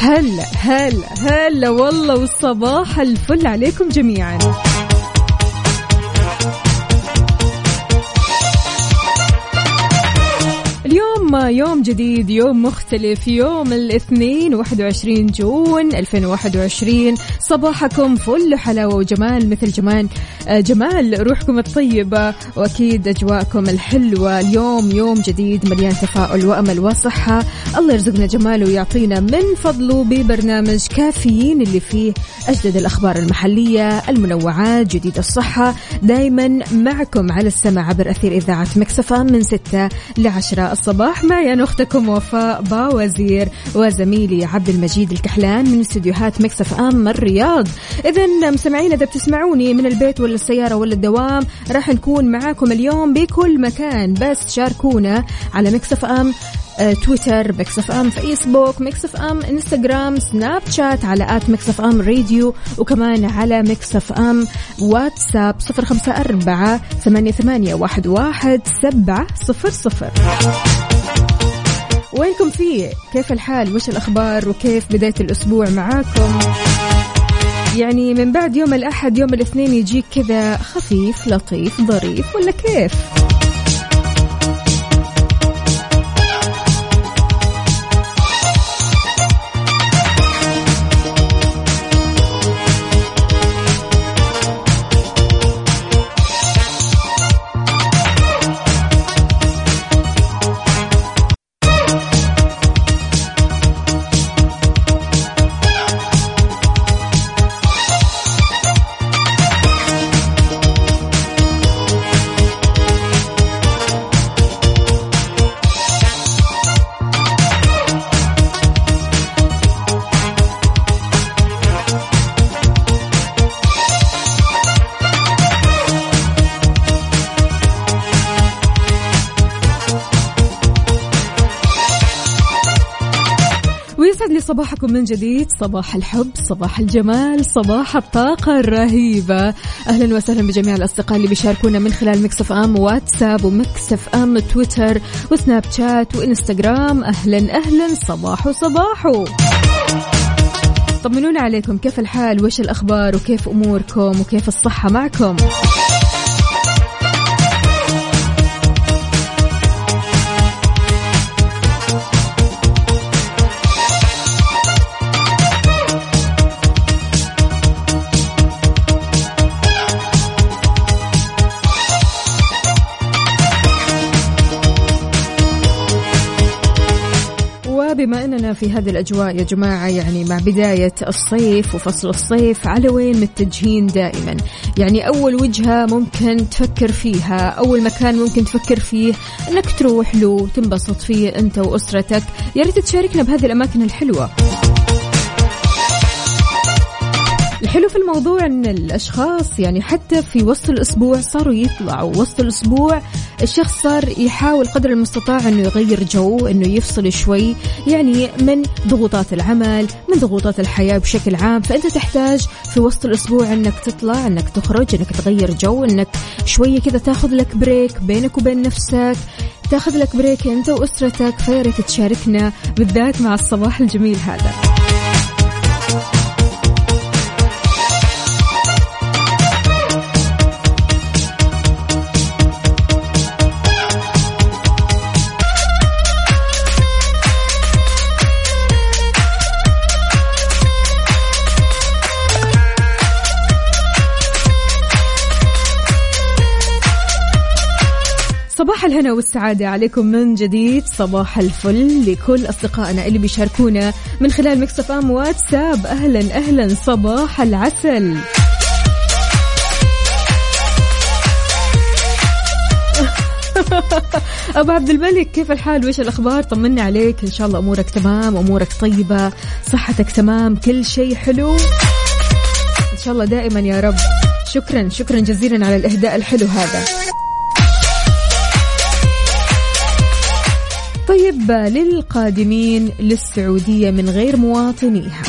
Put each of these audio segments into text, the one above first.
هلا هلا هلا والله والصباح الفل عليكم جميعا. اليوم يوم جديد يوم مختلف يوم الاثنين 21 جون 2021 صباحكم فل حلاوة وجمال مثل جمال آه، جمال روحكم الطيبة وأكيد أجواءكم الحلوة. اليوم يوم جديد مليان تفاؤل وأمل وصحة. الله يرزقنا جماله ويعطينا من فضله ببرنامج كافيين اللي فيه أجدد الأخبار المحلية المنوعات جديد الصحة. دايما معكم على السمع عبر أثير إذاعة مكسفة من 6 ل 10 الصباح معي أنا أختكم وفاء باوزير وزميلي عبد المجيد الكحلان من استديوهات مكسف أم الرياض. إذا مستمعين إذا بتسمعوني من البيت ولا السيارة ولا الدوام راح نكون معاكم اليوم بكل مكان. بس شاركونا على Mix FM آه، تويتر Mix FM فيسبوك Mix FM إنستغرام سناب شات على at Mix FM راديو وكمان على Mix FM واتساب صفر خمسة أربعة ثمانية, ثمانية واحد, واحد سبعة صفر صفر. وينكم فيه؟ كيف الحال؟ وش الأخبار؟ وكيف بداية الأسبوع معاكم؟ يعني من بعد يوم الأحد يوم الاثنين يجيك كذا خفيف لطيف ظريف ولا كيف؟ صباحكم من جديد. صباح الحب صباح الجمال صباح الطاقة الرهيبة. أهلا وسهلا بجميع الأصدقاء اللي بيشاركونا من خلال Mix FM واتساب و Mix FM تويتر وسناب شات وإنستغرام. أهلا أهلا صباحو صباحو طمنونا عليكم. كيف الحال؟ وش الأخبار؟ وكيف أموركم؟ وكيف الصحة معكم؟ في هذه الأجواء يا جماعة يعني مع بداية الصيف وفصل الصيف على وين متجهين دائما؟ يعني أول وجهة ممكن تفكر فيها أول مكان ممكن تفكر فيه إنك تروح له تنبسط فيه أنت وأسرتك. يا ريت تشاركنا بهذه الأماكن الحلوة. الحلو في الموضوع إن الأشخاص يعني حتى في وسط الأسبوع صاروا يطلعوا. وسط الأسبوع الشخص صار يحاول قدر المستطاع إنه يغير جو إنه يفصل شوي. يعني من ضغوطات العمل من ضغوطات الحياة بشكل عام. فأنت تحتاج في وسط الأسبوع إنك تطلع إنك تخرج إنك تغير جو إنك شوية كذا تاخذ لك break بينك وبين نفسك. تاخذ لك break أنت وأسرتك فيا ريت تشاركنا بالذات مع الصباح الجميل هذا. صباح الهنا والسعادة عليكم من جديد. صباح الفل لكل أصدقائنا اللي بيشاركونا من خلال مكسف أم واتساب. أهلا أهلا صباح العسل. أبو عبد الملك كيف الحال؟ وإيش الأخبار؟ طمنا عليك. إن شاء الله أمورك تمام أمورك طيبة صحتك تمام كل شيء حلو. إن شاء الله دائما يا رب. شكرا شكرا جزيلا على الإهداء الحلو هذا. طيب للقادمين للسعودية من غير مواطنيها.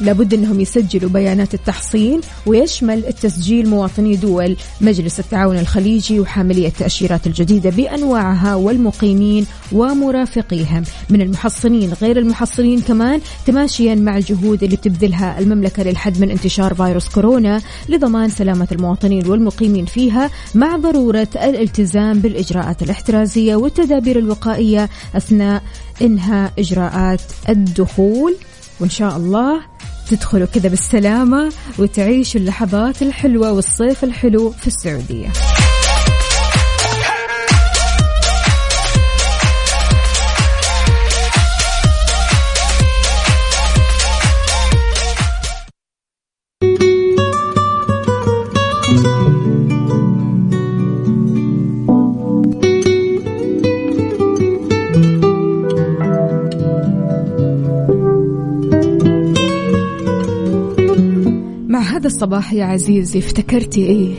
لابد أنهم يسجلوا بيانات التحصين ويشمل التسجيل مواطني دول مجلس التعاون الخليجي وحاملي التأشيرات الجديدة بأنواعها والمقيمين ومرافقيهم. من المحصنين غير المحصنين كمان تماشيا مع الجهود اللي بتبذلها المملكة للحد من انتشار فيروس كورونا لضمان سلامة المواطنين والمقيمين فيها مع ضرورة الالتزام بالإجراءات الاحترازية والتدابير الوقائية أثناء إنهاء إجراءات الدخول. وإن شاء الله تدخلوا كذا بالسلامة وتعيشوا اللحظات الحلوة والصيف الحلو في السعودية. هذا الصباح يا عزيزي افتكرتي إيه؟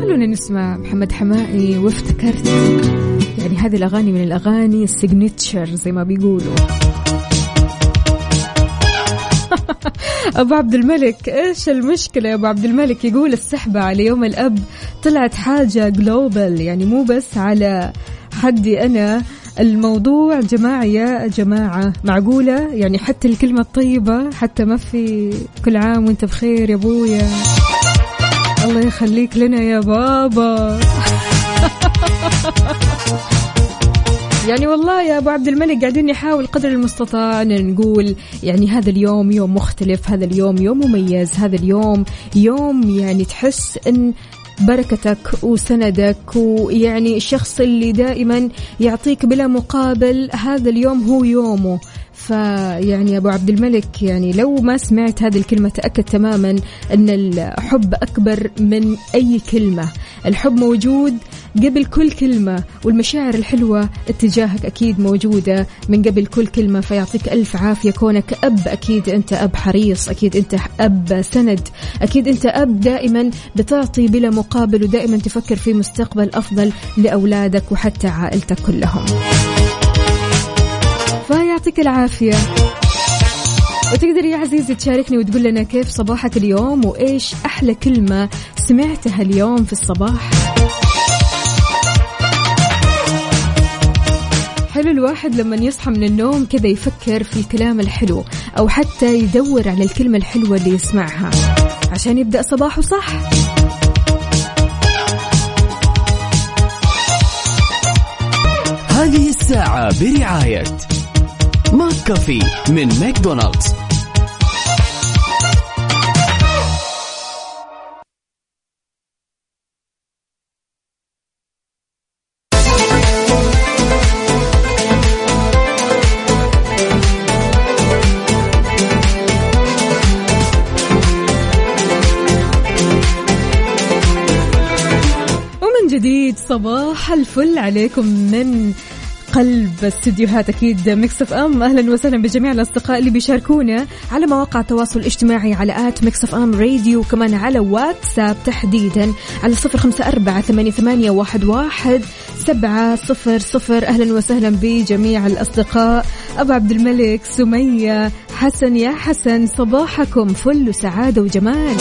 خلونا نسمع محمد حماقي وافتكرت. يعني هذه الأغاني من الأغاني ال signature زي ما بيقولوا. أبو عبد الملك إيش المشكلة يا أبو عبد الملك؟ يقول السحبة على يوم الأب طلعت حاجة global يعني مو بس على حدي أنا. الموضوع جماعي يا جماعة معقولة؟ يعني حتى الكلمة الطيبة حتى ما في كل عام وانت بخير يا أبويا. الله يخليك لنا يا بابا. يعني والله يا أبو عبد الملك قاعدين نحاول قدر المستطاع أن نقول يعني هذا اليوم يوم مختلف هذا اليوم يوم مميز هذا اليوم يوم يعني تحس إن بركتك وسندك ويعني الشخص اللي دائما يعطيك بلا مقابل هذا اليوم هو يومه. فيعني أبو عبد الملك يعني لو ما سمعت هذه الكلمة تأكد تماما أن الحب أكبر من أي كلمة. الحب موجود قبل كل كلمة والمشاعر الحلوة اتجاهك أكيد موجودة من قبل كل كلمة فيعطيك ألف عافية. كونك أب أكيد أنت أب حريص أكيد أنت أب سند أكيد أنت أب دائما بتعطي بلا مقابل ودائما تفكر في مستقبل أفضل لأولادك وحتى عائلتك كلهم. فيعطيك العافية. وتقدر يا عزيزي تشاركني وتقول لنا كيف صباحك اليوم وإيش أحلى كلمة سمعتها اليوم في الصباح؟ حلو الواحد لما يصحى من النوم كذا يفكر في الكلام الحلو أو حتى يدور على الكلمة الحلوة اللي يسمعها عشان يبدأ صباحه صح. هذه الساعة برعاية ماك كافي من ماكدونالدز جديد صباح الفل عليكم من قلب استديوهات أكيد Mix FM أهلا وسهلا بجميع الأصدقاء اللي بيشاركونا على مواقع التواصل الاجتماعي على at Mix FM Radio وكمان على واتساب تحديدا على صفر أربعة ثمانية, ثمانية واحد, سبعة صفر صفر. أهلا وسهلا بجميع الأصدقاء. أبو عبد الملك سمية حسن يا حسن صباحكم فل وسعادة وجمال.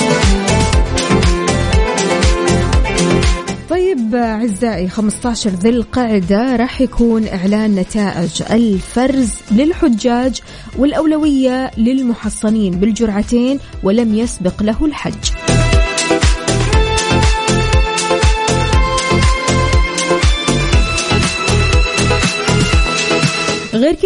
طيب أعزائي 15 ذي القعدة راح يكون إعلان نتائج الفرز للحجاج والأولوية للمحصنين بالجرعتين ولم يسبق له الحج.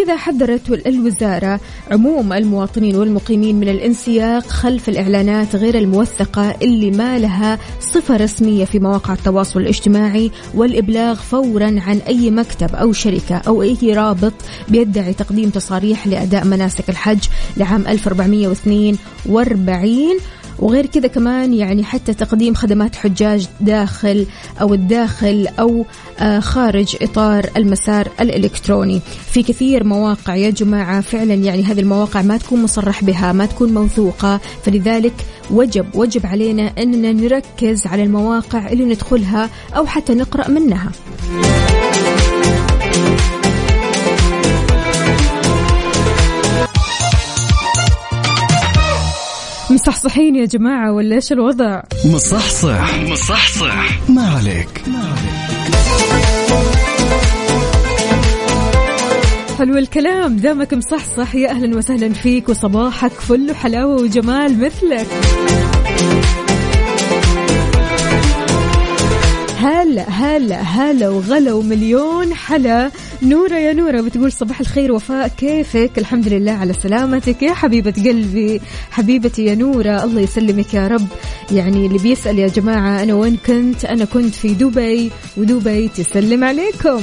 كذا حذرت الوزارة عموم المواطنين والمقيمين من الانسياق خلف الإعلانات غير الموثقة اللي ما لها صفة رسمية في مواقع التواصل الاجتماعي والإبلاغ فورا عن أي مكتب أو شركة أو أي رابط بيدعي تقديم تصاريح لأداء مناسك الحج لعام 1442 وغير كذا كمان يعني حتى تقديم خدمات حجاج داخل أو الداخل أو آه، خارج إطار المسار الإلكتروني. في كثير مواقع يا جماعة فعلا يعني هذه المواقع ما تكون مصرح بها ما تكون موثوقة. فلذلك وجب وجب علينا أننا نركز على المواقع اللي ندخلها أو حتى نقرأ منها. مصحصحين يا جماعة ولا إيش الوضع؟ مصحصح. مصحصح. ما عليك. حلو الكلام. دامك مصحصح يا أهلا وسهلا فيك وصباحك فل حلاوة وجمال مثلك. هلا هلا هلا وغلا ومليون حلا. نورة يا نورة بتقول صباح الخير وفاء كيفك؟ الحمد لله على سلامتك. يا حبيبة قلبي حبيبتي يا نورة الله يسلمك يا رب. يعني اللي بيسأل يا جماعة أنا وين كنت؟ أنا كنت في دبي ودبي تسلم عليكم.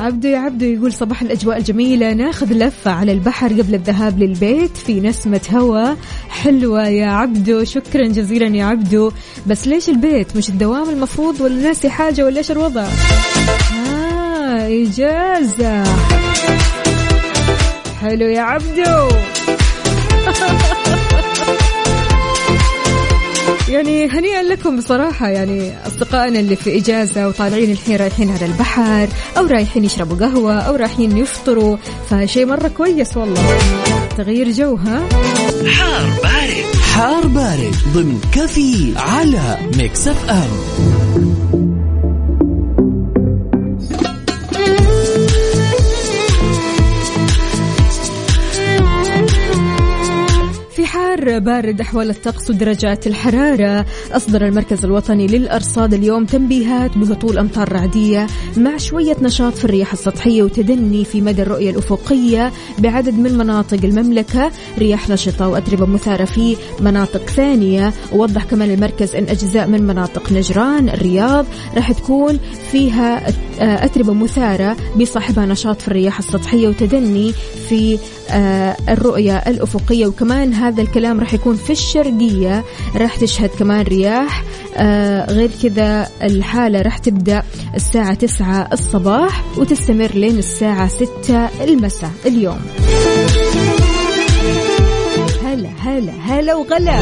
عبدو يا عبدو يقول صباح الأجواء الجميلة. ناخذ لفة على البحر قبل الذهاب للبيت في نسمة هواء حلوة يا عبدو شكرا جزيلا يا عبدو. بس ليش البيت؟ مش الدوام المفروض ولا ناسي حاجة ولا إيش الوضع؟ آه إجازة. حلو يا عبدو. يعني هنيئا لكم بصراحة يعني أصدقائنا اللي في إجازة وطالعين الحين رايحين على البحر أو رايحين يشربوا قهوة أو رايحين يفطروا فشيء مرة كويس والله. تغيير جو ها؟ حار بارد. حار بارد ضمن كفي على Mix FM. حار بارد أحوال الطقس ودرجات الحرارة. أصدر المركز الوطني للأرصاد اليوم تنبيهات بهطول أمطار رعدية مع شوية نشاط في الرياح السطحية وتدني في مدى الرؤية الأفقية بعدد من مناطق المملكة. رياح نشطة وأتربة مثارة في مناطق ثانية. ووضح كمان المركز أن أجزاء من مناطق نجران الرياض راح تكون فيها أتربة مثارة بصاحبها نشاط في الرياح السطحية وتدني في آه، الرؤية الأفقية. وكمان هذا الكلام راح يكون في الشرقية راح تشهد كمان رياح. آه، غير كذا الحالة راح تبدأ الساعة 9 الصباح وتستمر لين الساعة 6 المساء اليوم. هلا هلا هلا وغلا.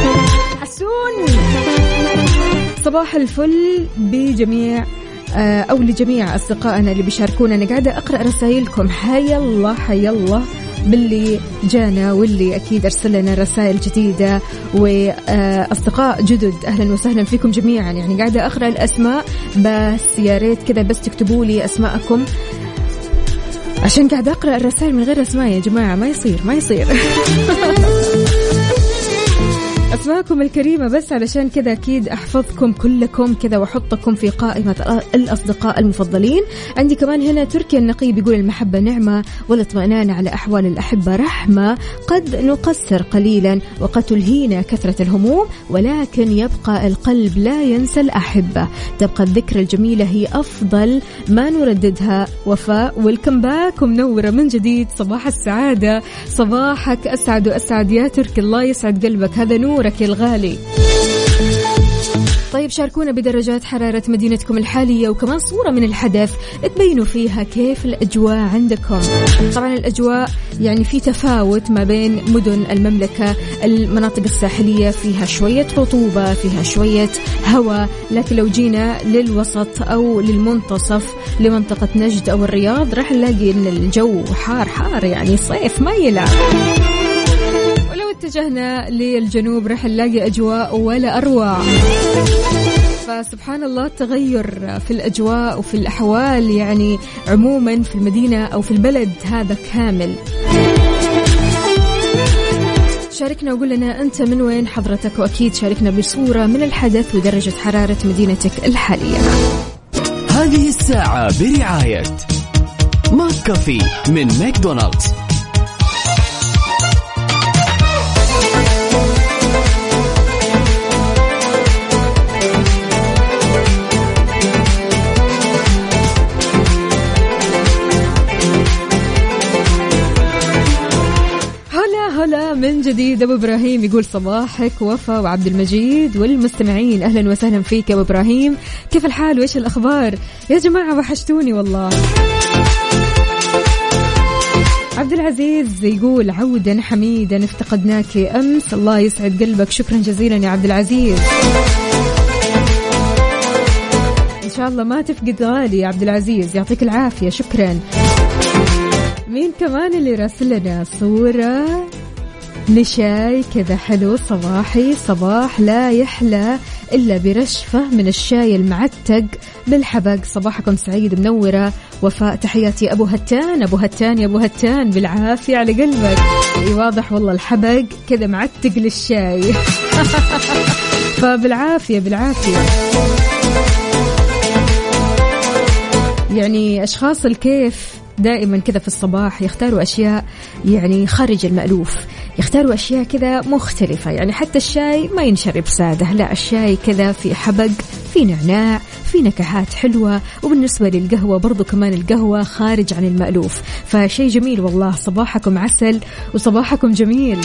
حسون صباح الفل بجميع آه، أو لجميع أصدقائنا اللي بيشاركونا. أنا قاعدة أقرأ رسائلكم. حيا الله حيا الله. باللي جانا واللي أكيد أرسل لنا رسائل جديدة وأصدقاء جدد. أهلا وسهلا فيكم جميعا. يعني قاعدة أقرأ الأسماء بس يا ريت كذا بس تكتبوا لي أسماءكم. عشان قاعدة أقرأ الرسائل من غير أسماء يا جماعة ما يصير ما يصير. أسماءكم الكريمة بس علشان كذا أكيد أحفظكم كلكم كذا وأحطكم في قائمة الأصدقاء المفضلين. عندي كمان هنا تركي النقي بيقول المحبة نعمة والإطمئنان على أحوال الأحبة رحمة. قد نقصر قليلا وقد تلهينا كثرة الهموم ولكن يبقى القلب لا ينسى الأحبة. تبقى الذكرى الجميلة هي أفضل ما نرددها. وفاء ويلكم باك ومنوره من جديد. صباح السعادة. صباحك أسعد وأسعد يا تركي الله يسعد قلبك. هذا نورك يا الغالي. طيب شاركونا بدرجات حرارة مدينتكم الحالية وكمان صورة من الحدث تبينوا فيها كيف الأجواء عندكم. طبعا الأجواء يعني في تفاوت ما بين مدن المملكة المناطق الساحلية فيها شوية رطوبة فيها شوية هواء لكن لو جينا للوسط أو للمنتصف لمنطقة نجد أو الرياض راح نلاقي أن الجو حار حار يعني صيف ما يلعب اتجهنا للجنوب راح نلاقي أجواء ولا أروع. فسبحان الله التغير في الأجواء وفي الأحوال يعني عموما في المدينة أو في البلد هذا كامل. شاركنا وقول لنا أنت من وين حضرتك وأكيد شاركنا بصورة من الحدث ودرجة حرارة مدينتك الحالية. هذه الساعة برعاية McCafé من ماكدونالدز. من جديد أبو إبراهيم يقول صباحك وفا وعبد المجيد والمستمعين. أهلا وسهلا فيك يا أبو إبراهيم. كيف الحال؟ وإيش الأخبار؟ يا جماعة وحشتوني والله. عبد العزيز يقول عودا حميدا افتقدناك أمس. الله يسعد قلبك. شكرا جزيلا يا عبد العزيز. إن شاء الله ما تفقد غالي يا عبد العزيز. يعطيك العافية. شكرا. مين كمان اللي راسل لنا صورة؟ لشاي كذا حلو صباحي صباح لا يحلى إلا برشفة من الشاي المعتق بالحبق. صباحكم سعيد منورة. وفاء تحياتي أبو هتان. أبو هتان يا أبو هتان بالعافية على قلبك. واضح والله الحبق كذا معتق للشاي. فبالعافية بالعافية. يعني أشخاص الكيف دائما كذا في الصباح يختاروا أشياء يعني خارج المألوف يختاروا أشياء كذا مختلفة يعني حتى الشاي ما ينشرب سادة لا الشاي كذا في حبق في نعناع في نكهات حلوة وبالنسبة للقهوة برضو كمان القهوة خارج عن المألوف. فشيء جميل والله صباحكم عسل وصباحكم جميل.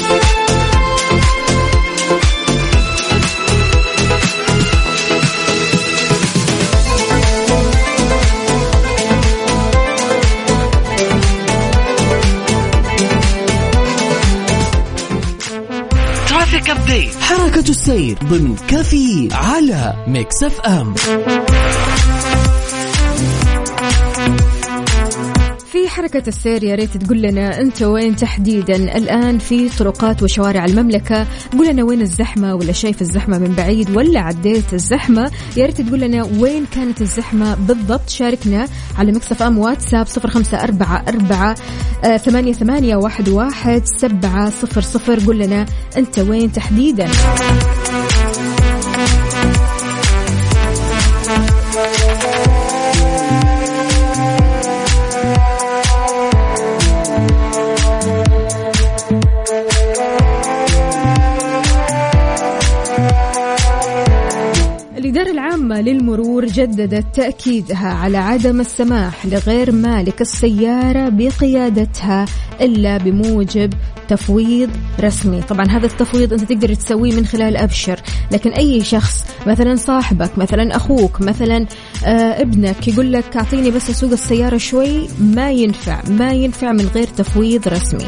traffic update حركة السير ضمن كفي على Mix FM. حركة السير يا ريت تقول لنا أنت وين تحديدا؟ الآن في طرقات وشوارع المملكة. قول لنا وين الزحمة ولا شايف الزحمة من بعيد ولا عديت الزحمة؟ يا ريت تقول لنا وين كانت الزحمة بالضبط. شاركنا على Mix FM واتساب صفر خمسة أربعة أربعة ثمانية ثمانية واحد واحد سبعة صفر صفر. قول لنا أنت وين تحديدا؟ للمرور جددت تأكيدها على عدم السماح لغير مالك السيارة بقيادتها إلا بموجب تفويض رسمي. طبعا هذا التفويض أنت تقدر تسويه من خلال أبشر لكن أي شخص مثلا صاحبك مثلا أخوك مثلا آه ابنك يقول لك أعطيني بس أسوق السيارة شوي ما ينفع ما ينفع من غير تفويض رسمي.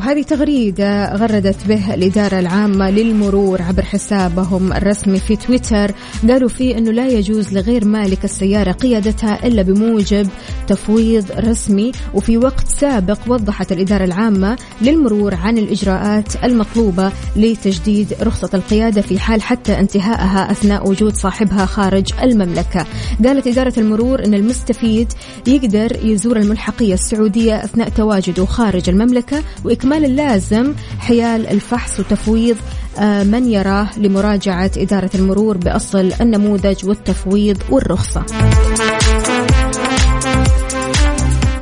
وهذه تغريدة غردت به الإدارة العامة للمرور عبر حسابهم الرسمي في تويتر. قالوا فيه أنه لا يجوز لغير مالك السيارة قيادتها إلا بموجب تفويض رسمي. وفي وقت سابق وضحت الإدارة العامة للمرور عن الإجراءات المطلوبة لتجديد رخصة القيادة في حال حتى انتهائها أثناء وجود صاحبها خارج المملكة. قالت إدارة المرور أن المستفيد يقدر يزور الملحقية السعودية أثناء تواجده خارج المملكة وإكمال اللازم حيال الفحص وتفويض آه، من يراه لمراجعة إدارة المرور بأصل النموذج والتفويض والرخصة.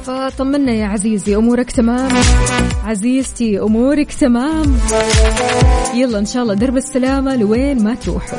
فطمنا يا عزيزي أمورك تمام؟ عزيزتي أمورك تمام؟ يلا إن شاء الله درب السلامة لوين ما تروحوا.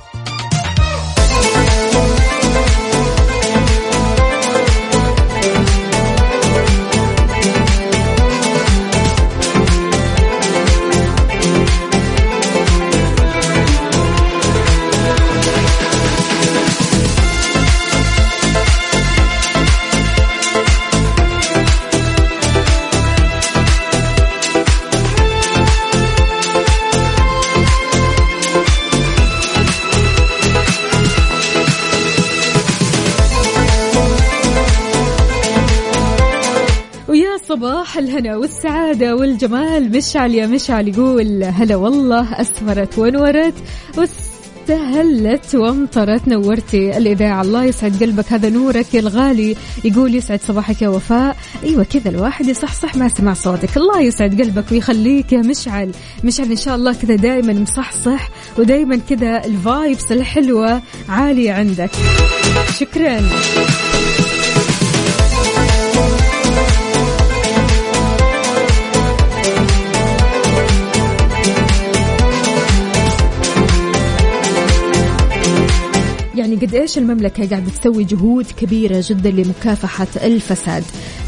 الهنا والسعادة والجمال. مشعل يا مشعل يقول هلا والله أسفرت ونورت واستهلت وامطرت. نورتي الإذاعة الله يسعد قلبك. هذا نورك يا الغالي يقول يسعد صباحك يا وفاء. أيوة كذا الواحد يصحصح مع سماع صوتك. الله يسعد قلبك ويخليك يا مشعل. مشعل إن شاء الله كذا دائما مصحصح ودائما كذا الفايبس الحلوة عالية عندك. شكرا. قد إيش المملكة قاعدة تسوي جهود كبيرة جدا لمكافحة الفساد.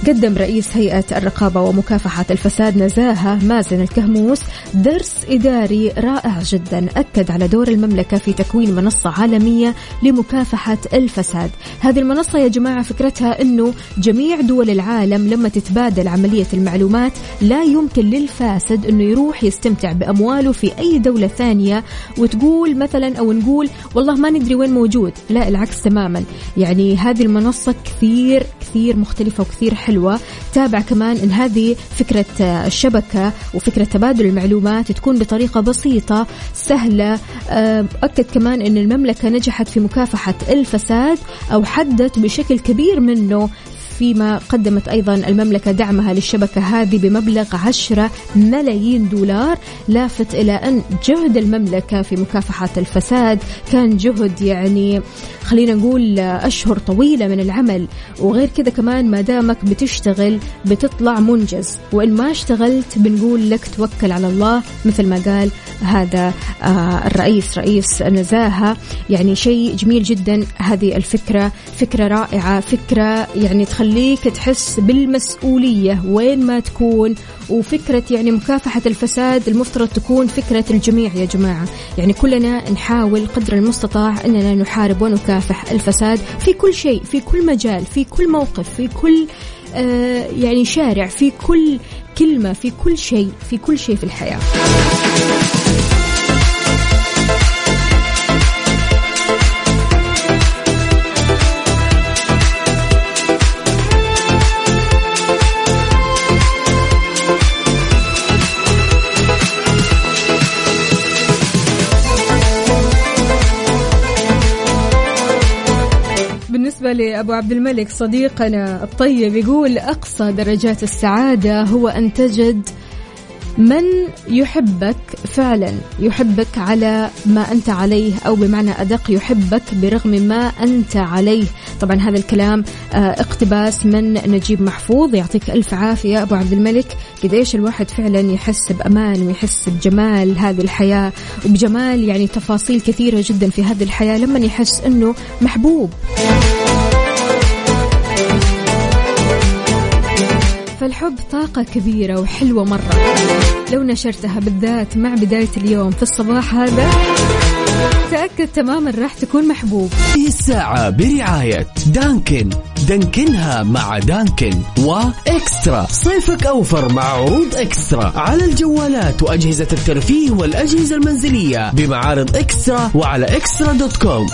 قدم رئيس هيئة الرقابة ومكافحة الفساد نزاهة مازن الكهموس درس إداري رائع جدا أكد على دور المملكة في تكوين منصة عالمية لمكافحة الفساد. هذه المنصة يا جماعة فكرتها أنه جميع دول العالم لما تتبادل عملية المعلومات لا يمكن للفاسد أنه يروح يستمتع بأمواله في أي دولة ثانية وتقول مثلا أو نقول والله ما ندري وين موجود لا العكس تماما. يعني هذه المنصة كثير كثير مختلفة وكثير حلوة. تابع كمان إن هذه فكرة آه، الشبكة وفكرة تبادل المعلومات تكون بطريقة بسيطة سهلة. آه، أكد كمان إن المملكة نجحت في مكافحة الفساد أو حدت بشكل كبير منه. فيما قدمت أيضا المملكة دعمها للشبكة هذه بمبلغ 10 ملايين دولار لافت إلى أن جهد المملكة في مكافحة الفساد. كان جهد يعني خلينا نقول أشهر طويلة من العمل. وغير كذا كمان ما دامك بتشتغل بتطلع منجز. وإن ما اشتغلت بنقول لك توكل على الله. مثل ما قال هذا آه الرئيس رئيس النزاهة يعني شيء جميل جدا هذه الفكرة. فكرة رائعة. فكرة يعني تخليك تحس بالمسؤولية وين ما تكون وفكرة يعني مكافحة الفساد المفترض تكون فكرة الجميع يا جماعة. يعني كلنا نحاول قدر المستطاع أننا نحارب ونكافح الفساد في كل شيء في كل مجال في كل موقف في كل آه يعني شارع في كل كلمة في كل شيء في كل شيء في الحياة. لأبو عبد الملك صديقنا الطيب يقول أقصى درجات السعادة هو أن تجد من يحبك فعلا يحبك على ما أنت عليه أو بمعنى أدق يحبك برغم ما أنت عليه. طبعا هذا الكلام آه، اقتباس من نجيب محفوظ يعطيك ألف عافية أبو عبد الملك. قديش الواحد فعلا يحس بأمان ويحس بجمال هذه الحياة وبجمال يعني تفاصيل كثيرة جدا في هذه الحياة لما يحس أنه محبوب. فالحب طاقة كبيرة وحلوة مرة. لو نشرتها بالذات مع بداية اليوم في الصباح هذا تأكد تماما راح تكون محبوب. هذه الساعة برعاية دانكن. دانكنها مع دانكن وإكسترا. صيفك أوفر مع عروض إكسترا. على الجوالات وأجهزة الترفيه والأجهزة المنزلية بمعارض إكسترا وعلى إكسترا دوت كوم.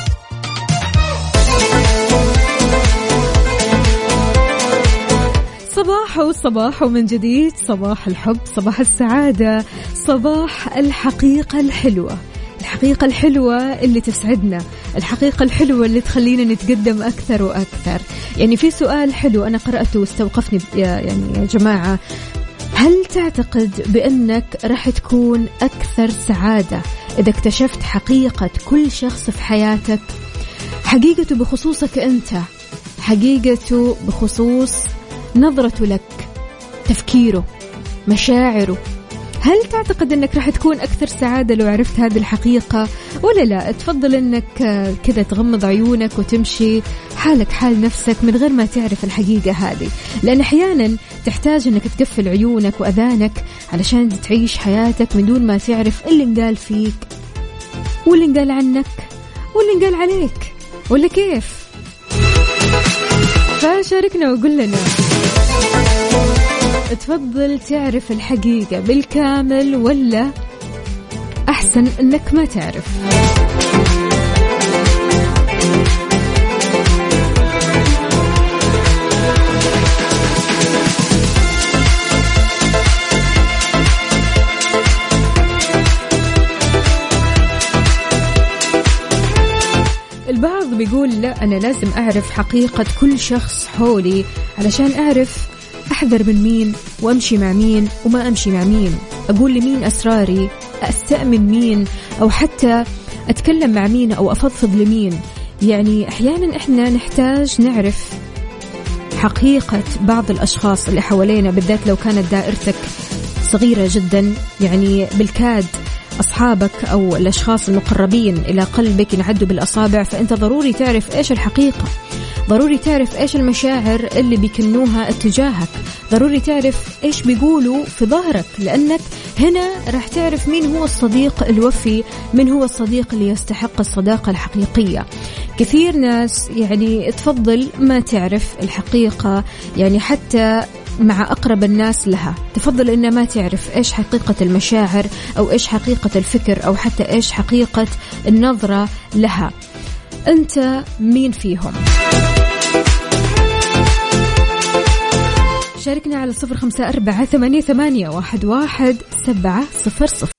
صباح وصباح من جديد صباح الحب صباح السعادة صباح الحقيقة الحلوة. الحقيقة الحلوة اللي تسعدنا الحقيقة الحلوة اللي تخلينا نتقدم أكثر وأكثر. يعني في سؤال حلو أنا قرأته واستوقفني يا يعني يا جماعة. هل تعتقد بأنك راح تكون أكثر سعادة إذا اكتشفت حقيقة كل شخص في حياتك؟ حقيقته بخصوصك أنت. حقيقته بخصوص نظرته لك تفكيره مشاعره. هل تعتقد إنك راح تكون أكثر سعادة لو عرفت هذه الحقيقة؟ ولا لا؟ تفضل إنك آه، كذا تغمض عيونك وتمشي حالك حال نفسك من غير ما تعرف الحقيقة هذه. لأن أحيانا تحتاج إنك تقفل عيونك وأذانك علشان تعيش حياتك من دون ما تعرف اللي انقال فيك واللي انقال عنك واللي انقال عليك ولا كيف؟ فشاركنا وقول لنا. تفضل تعرف الحقيقة بالكامل ولا أحسن أنك ما تعرف. يقول لا أنا لازم أعرف حقيقة كل شخص حولي علشان أعرف أحذر من مين وأمشي مع مين وما أمشي مع مين. أقول لمين أسراري أستأمن مين أو حتى أتكلم مع مين أو أفضفض لمين. يعني أحيانا إحنا نحتاج نعرف حقيقة بعض الأشخاص اللي حوالينا بالذات لو كانت دائرتك صغيرة جدا يعني بالكاد أصحابك أو الأشخاص المقربين إلى قلبك ينعدوا بالأصابع فأنت ضروري تعرف إيش الحقيقة. ضروري تعرف إيش المشاعر اللي بيكنوها اتجاهك. ضروري تعرف إيش بيقولوا في ظهرك لأنك هنا راح تعرف مين هو الصديق الوفي من هو الصديق اللي يستحق الصداقة الحقيقية. كثير ناس يعني تفضل ما تعرف الحقيقة يعني حتى مع أقرب الناس لها. تفضل إنها ما تعرف إيش حقيقة المشاعر أو إيش حقيقة الفكر أو حتى إيش حقيقة النظرة لها. أنت مين فيهم؟ شاركنا على صفر خمسة أربعة ثمانية, ثمانية واحد, واحد سبعة صفر صفر.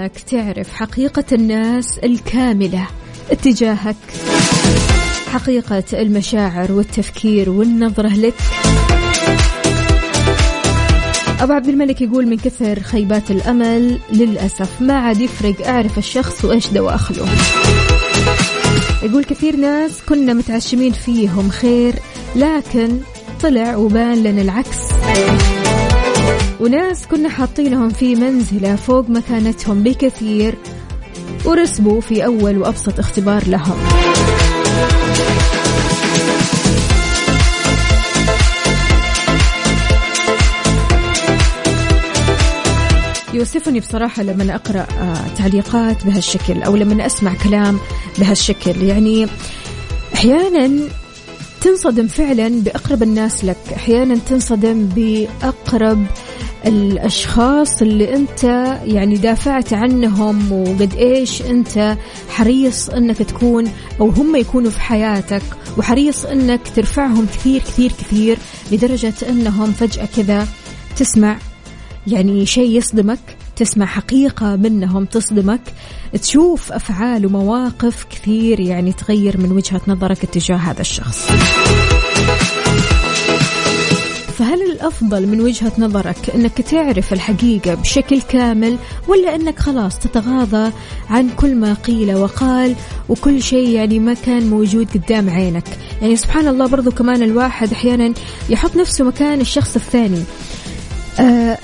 يهمك تعرف حقيقة الناس الكاملة اتجاهك؟ حقيقة المشاعر والتفكير والنظرة لك؟ أبو عبد الملك يقول من كثر خيبات الأمل للأسف ما عاد يفرق أعرف الشخص وإيش دواخله يقول كثير ناس كنا متعشمين فيهم خير لكن طلع وبان لنا العكس وناس كنا حاطينهم في منزلة فوق مكانتهم بكثير ورسبوا في أول وأبسط اختبار لهم. يوسفني بصراحة لما أقرأ آه، تعليقات بهالشكل أو لما أسمع كلام بهالشكل. يعني أحيانا تنصدم فعلا بأقرب الناس لك. أحيانا تنصدم بأقرب الأشخاص اللي أنت يعني دافعت عنهم وقد إيش أنت حريص أنك تكون أو هم يكونوا في حياتك وحريص أنك ترفعهم كثير كثير كثير لدرجة أنهم فجأة كذا تسمع. يعني شيء يصدمك. تسمع حقيقة منهم تصدمك تشوف أفعال ومواقف كثير يعني تغير من وجهة نظرك اتجاه هذا الشخص. فهل الأفضل من وجهة نظرك أنك تعرف الحقيقة بشكل كامل ولا أنك خلاص تتغاضى عن كل ما قيل وقال وكل شيء يعني ما كان موجود قدام عينك؟ يعني سبحان الله برضو كمان الواحد أحيانا يحط نفسه مكان الشخص الثاني.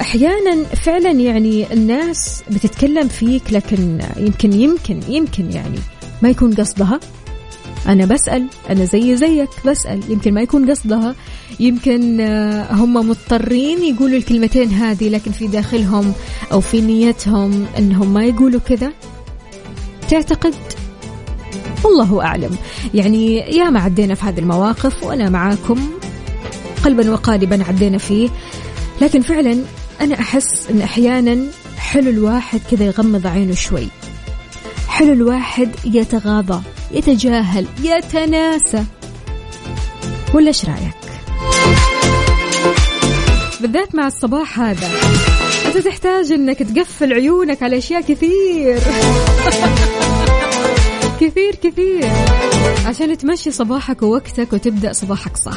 أحيانا فعلا يعني الناس بتتكلم فيك لكن يمكن يمكن يمكن يعني ما يكون قصدها. أنا بسأل أنا زي زيك بسأل يمكن ما يكون قصدها. يمكن آه، هم مضطرين يقولوا الكلمتين هذه لكن في داخلهم أو في نيتهم إنهم ما يقولوا كذا. تعتقد؟ والله أعلم. يعني يا ما عدينا في هذه المواقف وأنا معاكم قلبا وقالبا عدينا فيه. لكن فعلا أنا أحس أن أحيانا حلو الواحد كذا يغمض عينه شوي. حلو الواحد يتغاضى يتجاهل يتناسى. ولا إيش رأيك؟ بالذات مع الصباح هذا. أنت تحتاج إنك تقفل عيونك على أشياء كثير. كثير كثير. عشان تمشي صباحك ووقتك وتبدأ صباحك صح.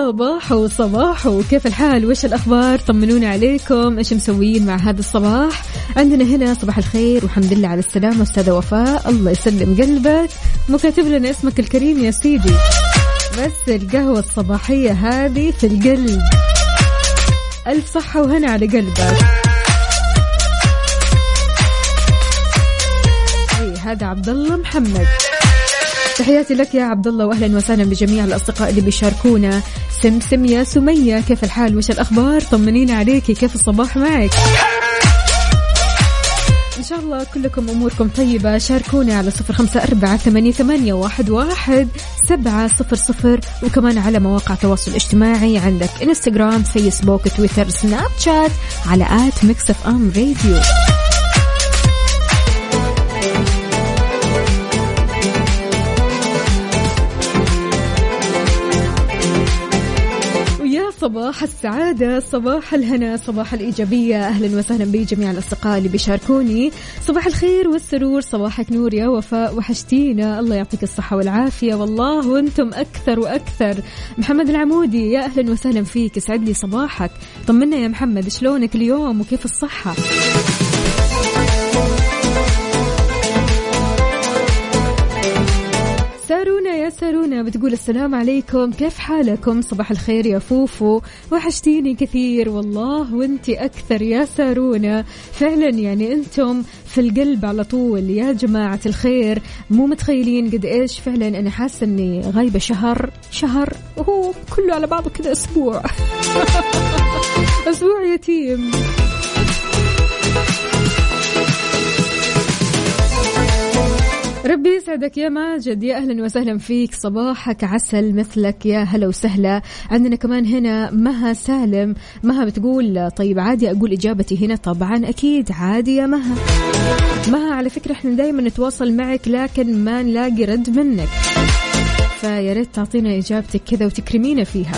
جديد صباح وصباح وكيف الحال؟ وش الأخبار؟ طمنونا عليكم. إيش مسويين مع هذا الصباح؟ عندنا هنا صباح الخير والحمد لله على السلامة أستاذة وفاء. الله يسلم قلبك. مكاتب لنا اسمك الكريم يا سيدي. بس القهوة الصباحية هذه في القلب. ألف صحة وهنا على قلبك. أي هذا عبد الله محمد. تحياتي لك يا عبد الله واهلا وسهلا بجميع الأصدقاء اللي بيشاركونا. سمسم يا سمية كيف الحال؟ وش الأخبار؟ طمنينا عليكي كيف الصباح معك؟ إن شاء الله كلكم أموركم طيبة. شاركونا على صفر خمسة أربعة ثمانية, ثمانية واحد, واحد سبعة صفر صفر. وكمان على مواقع التواصل الاجتماعي عندك إنستغرام فيسبوك تويتر سناب شات على at Mix FM Radio صباح السعادة صباح الهنا صباح الإيجابية. أهلا وسهلا بجميع الأصدقاء اللي بيشاركوني. صباح الخير والسرور صباحك نور يا وفاء وحشتينا. الله يعطيك الصحة والعافية. والله وأنتم أكثر وأكثر. محمد العمودي يا أهلا وسهلا فيك. يسعد لي صباحك. طمنا يا محمد شلونك اليوم؟ وكيف الصحة؟ بتقول السلام عليكم. كيف حالكم؟ صباح الخير يا فوفو. وحشتيني كثير والله وانتي أكثر يا سارونا. فعلا يعني أنتم في القلب على طول يا جماعة الخير. مو متخيلين قد إيش فعلا أنا حاسة أني غايبة شهر. شهر وهو كله على بعضه كذا أسبوع. أسبوع يتيم. ربي يسعدك يا ماجد يا أهلا وسهلا فيك صباحك عسل مثلك يا هلا وسهلا. عندنا كمان هنا مها سالم. مها بتقول طيب عادي أقول إجابتي هنا؟ طبعا أكيد عادي يا مها. مها على فكرة إحنا دائما نتواصل معك لكن ما نلاقي رد منك. فيا ريت تعطينا إجابتك كذا وتكرمينا فيها.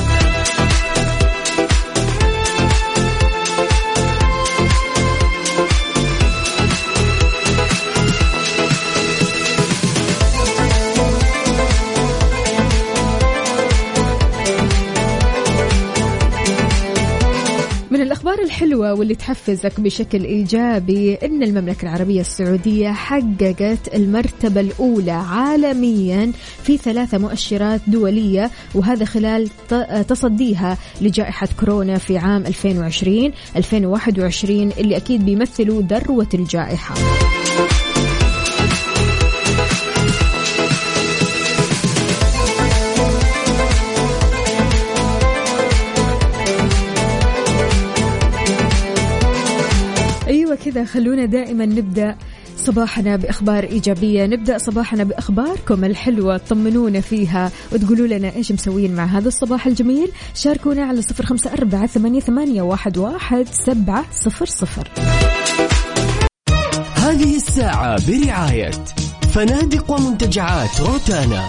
الأخبار الحلوة واللي تحفزك بشكل إيجابي أن المملكة العربية السعودية حققت المرتبة الأولى عالميا في ثلاثة مؤشرات دولية وهذا خلال تصديها لجائحة كورونا في عام 2020 2021 اللي أكيد بيمثلوا ذروة الجائحة. كذا خلونا دائما نبدأ صباحنا بأخبار إيجابية نبدأ صباحنا بأخباركم الحلوة طمنونا فيها وتقولوا لنا إيش مسوين مع هذا الصباح الجميل. شاركونا على صفر خمسة أربعة ثمانية, ثمانية واحد, واحد سبعة صفر صفر. هذه الساعة برعاية فنادق ومنتجعات روتانا.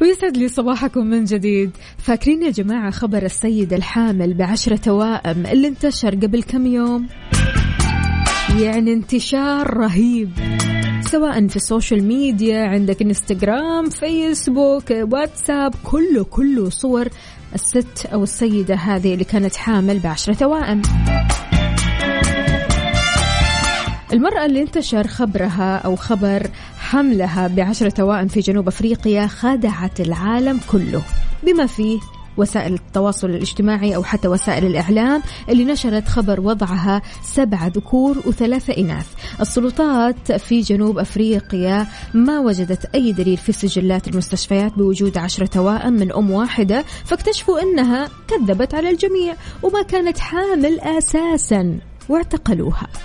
ويسعد لي صباحكم من جديد. فاكرين يا جماعة خبر السيدة الحامل بعشرة توائم اللي انتشر قبل كم يوم؟ يعني انتشار رهيب. سواء في ال social media عندك انستغرام فيسبوك واتساب كله كله صور الست أو السيدة هذه اللي كانت حامل بعشرة توائم. المرأة اللي انتشر خبرها أو خبر حملها بعشرة توائم في جنوب أفريقيا خدعت العالم كله بما فيه وسائل التواصل الاجتماعي أو حتى وسائل الإعلام اللي نشرت خبر وضعها سبعة ذكور وثلاثة إناث. السلطات في جنوب أفريقيا ما وجدت أي دليل في سجلات المستشفيات بوجود عشرة توائم من أم واحدة فاكتشفوا أنها كذبت على الجميع وما كانت حامل أساسا. واعتقلوها.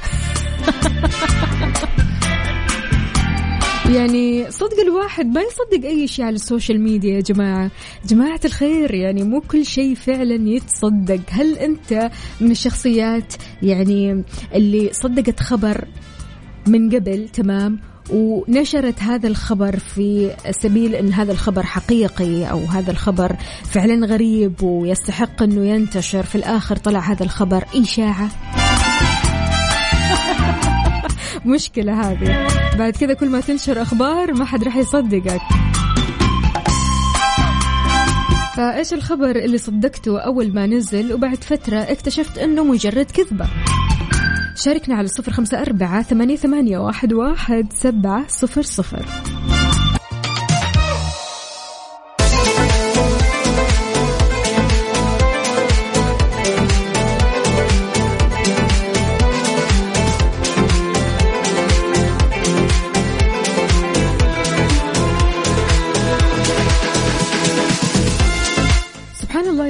يعني صدق الواحد ما يصدق أي شيء على السوشيال ميديا يا جماعة. جماعة الخير يعني مو كل شيء فعلا يتصدق. هل أنت من الشخصيات يعني اللي صدقت خبر من قبل؟ تمام. ونشرت هذا الخبر في سبيل إن هذا الخبر حقيقي أو هذا الخبر فعلا غريب ويستحق إنه ينتشر. في الآخر طلع هذا الخبر إشاعة. مشكلة هذه. بعد كذا كل ما تنشر أخبار ما حد راح يصدقك. آه، فإيش الخبر اللي صدقته أول ما نزل؟ وبعد فترة اكتشفت أنه مجرد كذبة. شاركنا على صفر خمسة أربعة ثمانية واحد سبعة صفر صفر.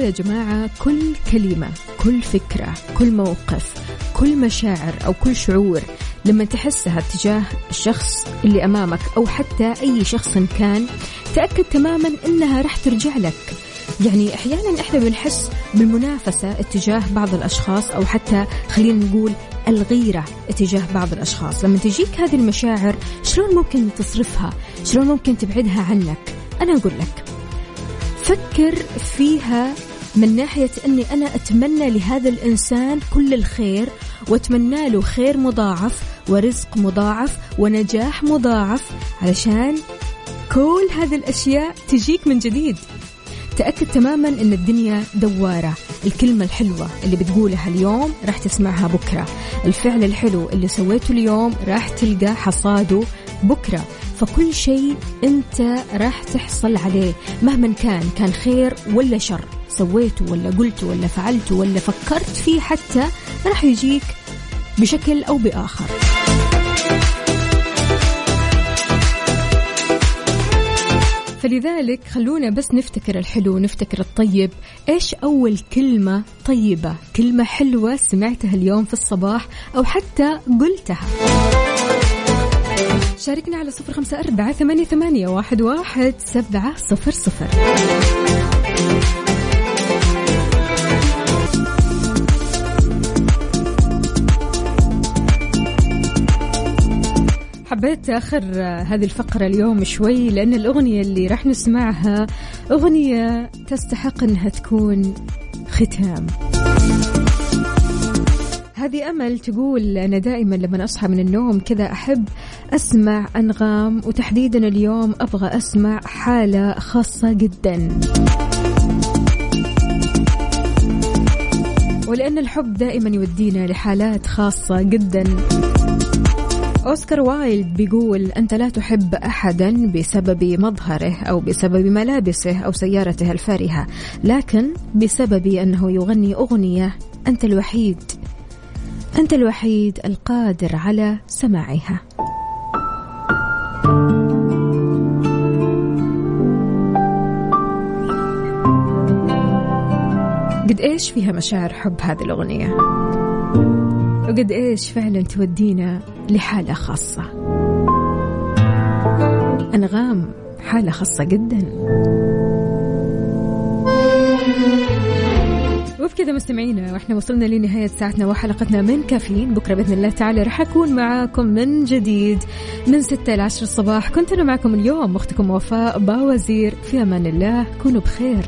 يا جماعة كل كلمة كل فكرة كل موقف كل مشاعر أو كل شعور لما تحسها تجاه الشخص اللي أمامك أو حتى أي شخص كان تأكد تماما أنها راح ترجع لك. يعني أحيانا إحنا بنحس بالمنافسة اتجاه بعض الأشخاص أو حتى خلينا نقول الغيرة اتجاه بعض الأشخاص. لما تجيك هذه المشاعر شلون ممكن تصرفها؟ شلون ممكن تبعدها عنك؟ أنا أقول لك فكر فيها من ناحية أني أنا أتمنى لهذا الإنسان كل الخير وأتمنى له خير مضاعف ورزق مضاعف ونجاح مضاعف علشان كل هذه الأشياء تجيك من جديد. تأكد تماما أن الدنيا دوارة. الكلمة الحلوة اللي بتقولها اليوم راح تسمعها بكرة. الفعل الحلو اللي سويته اليوم راح تلقى حصاده بكرة. فكل شيء أنت راح تحصل عليه مهما كان كان خير ولا شر. سويته ولا قلته ولا فعلته ولا فكرت فيه حتى راح يجيك بشكل أو بآخر. فلذلك خلونا بس نفتكر الحلو نفتكر الطيب. إيش أول كلمة طيبة؟ كلمة حلوة سمعتها اليوم في الصباح أو حتى قلتها. شاركنا على صفر خمسة أربعة ثمانية, ثمانية واحد, واحد سبعة صفر صفر. حبيت آخر هذه الفقرة اليوم شوي لأن الأغنية اللي راح نسمعها أغنية تستحق إنها تكون ختام. هذه أمل تقول أنا دائما لما أصحى من النوم كذا أحب أسمع أنغام وتحديدا اليوم أبغى أسمع حالة خاصة جدا. ولأن الحب دائما يودينا لحالات خاصة جدا. أوسكار وايلد بيقول أنت لا تحب أحدا بسبب مظهره أو بسبب ملابسه أو سيارته الفارهة لكن بسبب أنه يغني أغنية أنت الوحيد أنت الوحيد القادر على سماعها. قد إيش فيها مشاعر حب هذه الأغنية؟ وقد إيش فعلا تودينا لحالة خاصة. أنغام حالة خاصة جدا. وبكذا مستمعينا وإحنا وصلنا لنهاية ساعتنا وحلقتنا من كافيين. بكرة بإذن الله تعالى رح أكون معاكم من جديد من ستة إلى عشر الصباح. كنت أنا معكم اليوم أختكم وفاء باوزير. في أمان الله كونوا بخير.